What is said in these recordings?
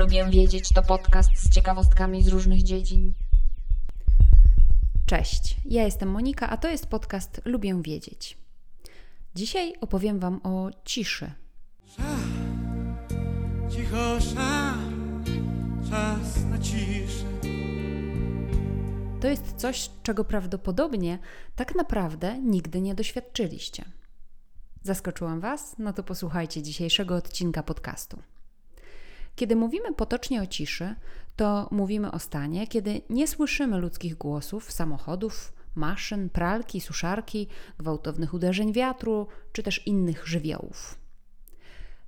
Lubię wiedzieć to podcast z ciekawostkami z różnych dziedzin. Cześć, ja jestem Monika, a to jest podcast Lubię wiedzieć. Dzisiaj opowiem Wam o ciszy. Cicho, czas na ciszę. To jest coś, czego prawdopodobnie tak naprawdę nigdy nie doświadczyliście. Zaskoczyłam Was? No to posłuchajcie dzisiejszego odcinka podcastu. Kiedy mówimy potocznie o ciszy, to mówimy o stanie, kiedy nie słyszymy ludzkich głosów, samochodów, maszyn, pralki, suszarki, gwałtownych uderzeń wiatru czy też innych żywiołów.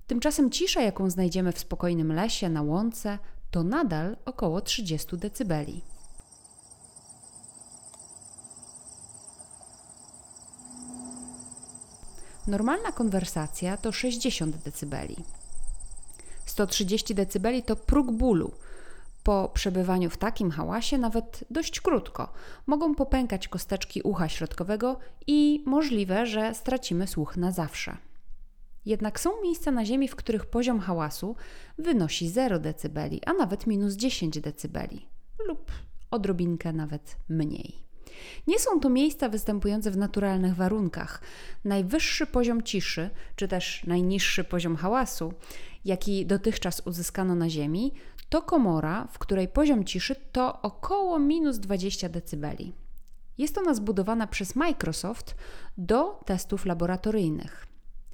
Tymczasem cisza, jaką znajdziemy w spokojnym lesie, na łące, to nadal około 30 decybeli. Normalna konwersacja to 60 decybeli. 130 dB to próg bólu. Po przebywaniu w takim hałasie, nawet dość krótko, mogą popękać kosteczki ucha środkowego i możliwe, że stracimy słuch na zawsze. Jednak są miejsca na Ziemi, w których poziom hałasu wynosi 0 dB, a nawet minus 10 dB lub odrobinkę nawet mniej. Nie są to miejsca występujące w naturalnych warunkach. Najwyższy poziom ciszy, czy też najniższy poziom hałasu, jaki dotychczas uzyskano na Ziemi, to komora, w której poziom ciszy to około minus 20 dB. Jest ona zbudowana przez Microsoft do testów laboratoryjnych.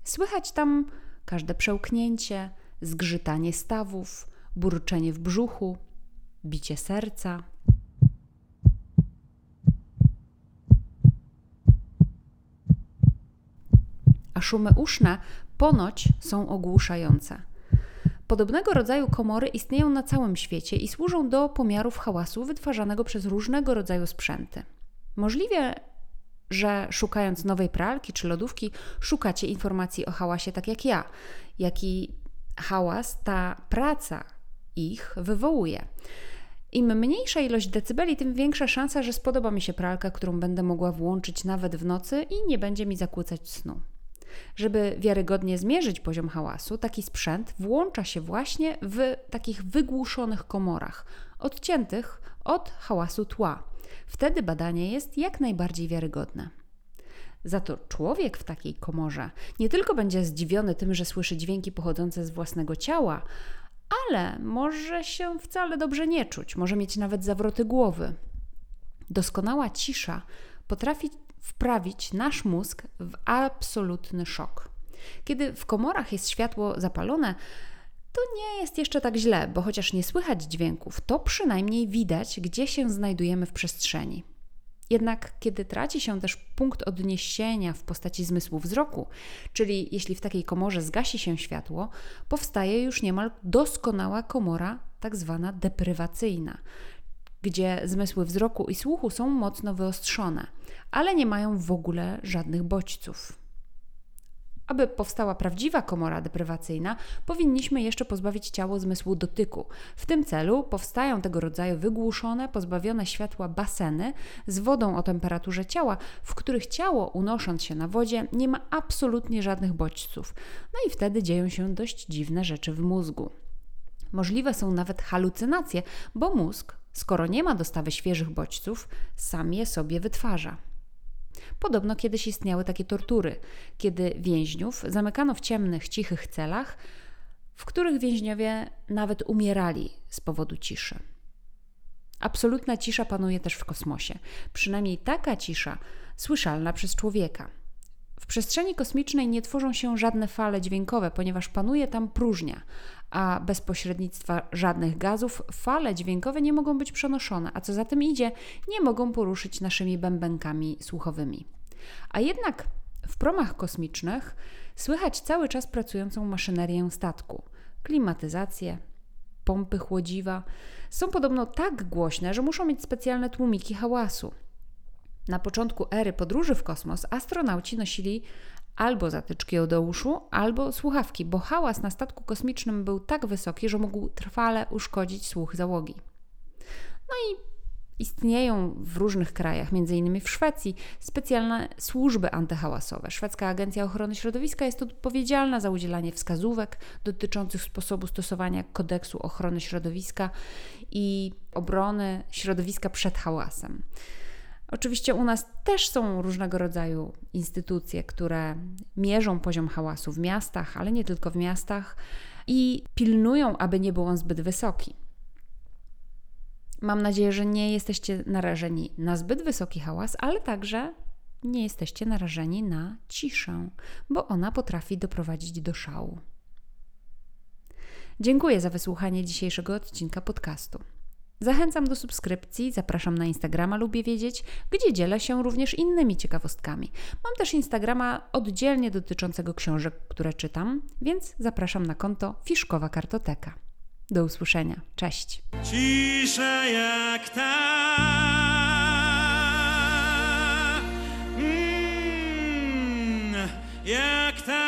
Słychać tam każde przełknięcie, zgrzytanie stawów, burczenie w brzuchu, bicie serca. A szumy uszne ponoć są ogłuszające. Podobnego rodzaju komory istnieją na całym świecie i służą do pomiarów hałasu wytwarzanego przez różnego rodzaju sprzęty. Możliwe, że szukając nowej pralki czy lodówki, szukacie informacji o hałasie tak jak ja, jaki hałas ta praca ich wywołuje. Im mniejsza ilość decybeli, tym większa szansa, że spodoba mi się pralka, którą będę mogła włączyć nawet w nocy i nie będzie mi zakłócać snu. Żeby wiarygodnie zmierzyć poziom hałasu, taki sprzęt włącza się właśnie w takich wygłuszonych komorach, odciętych od hałasu tła. Wtedy badanie jest jak najbardziej wiarygodne. Za to człowiek w takiej komorze nie tylko będzie zdziwiony tym, że słyszy dźwięki pochodzące z własnego ciała, ale może się wcale dobrze nie czuć, może mieć nawet zawroty głowy. Doskonała cisza potrafi wprawić nasz mózg w absolutny szok. Kiedy w komorach jest światło zapalone, to nie jest jeszcze tak źle, bo chociaż nie słychać dźwięków, to przynajmniej widać, gdzie się znajdujemy w przestrzeni. Jednak kiedy traci się też punkt odniesienia w postaci zmysłu wzroku, czyli jeśli w takiej komorze zgasi się światło, powstaje już niemal doskonała komora, tak zwana deprywacyjna, gdzie zmysły wzroku i słuchu są mocno wyostrzone, ale nie mają w ogóle żadnych bodźców. Aby powstała prawdziwa komora deprywacyjna, powinniśmy jeszcze pozbawić ciało zmysłu dotyku. W tym celu powstają tego rodzaju wygłuszone, pozbawione światła baseny z wodą o temperaturze ciała, w których ciało, unosząc się na wodzie, nie ma absolutnie żadnych bodźców. No i wtedy dzieją się dość dziwne rzeczy w mózgu. Możliwe są nawet halucynacje, bo mózg, skoro nie ma dostawy świeżych bodźców, sam je sobie wytwarza. Podobno kiedyś istniały takie tortury, kiedy więźniów zamykano w ciemnych, cichych celach, w których więźniowie nawet umierali z powodu ciszy. Absolutna cisza panuje też w kosmosie, przynajmniej taka cisza słyszalna przez człowieka. W przestrzeni kosmicznej nie tworzą się żadne fale dźwiękowe, ponieważ panuje tam próżnia, a bez pośrednictwa żadnych gazów fale dźwiękowe nie mogą być przenoszone, a co za tym idzie, nie mogą poruszyć naszymi bębenkami słuchowymi. A jednak w promach kosmicznych słychać cały czas pracującą maszynerię statku, klimatyzację, pompy chłodziwa. Są podobno tak głośne, że muszą mieć specjalne tłumiki hałasu. Na początku ery podróży w kosmos astronauci nosili albo zatyczki od uszu, albo słuchawki, bo hałas na statku kosmicznym był tak wysoki, że mógł trwale uszkodzić słuch załogi. No i Istnieją w różnych krajach, m.in. w Szwecji, specjalne służby antyhałasowe. Szwedzka Agencja Ochrony Środowiska jest odpowiedzialna za udzielanie wskazówek dotyczących sposobu stosowania kodeksu ochrony środowiska i obrony środowiska przed hałasem. Oczywiście u nas też są różnego rodzaju instytucje, które mierzą poziom hałasu w miastach, ale nie tylko w miastach i pilnują, aby nie był on zbyt wysoki. Mam nadzieję, że nie jesteście narażeni na zbyt wysoki hałas, ale także nie jesteście narażeni na ciszę, bo ona potrafi doprowadzić do szału. Dziękuję za wysłuchanie dzisiejszego odcinka podcastu. Zachęcam do subskrypcji, zapraszam na Instagrama Lubię Wiedzieć, gdzie dzielę się również innymi ciekawostkami. Mam też Instagrama oddzielnie dotyczącego książek, które czytam, więc zapraszam na konto Fiszkowa Kartoteka. Do usłyszenia. Cześć. Cisza jak ta. Mm, jak ta.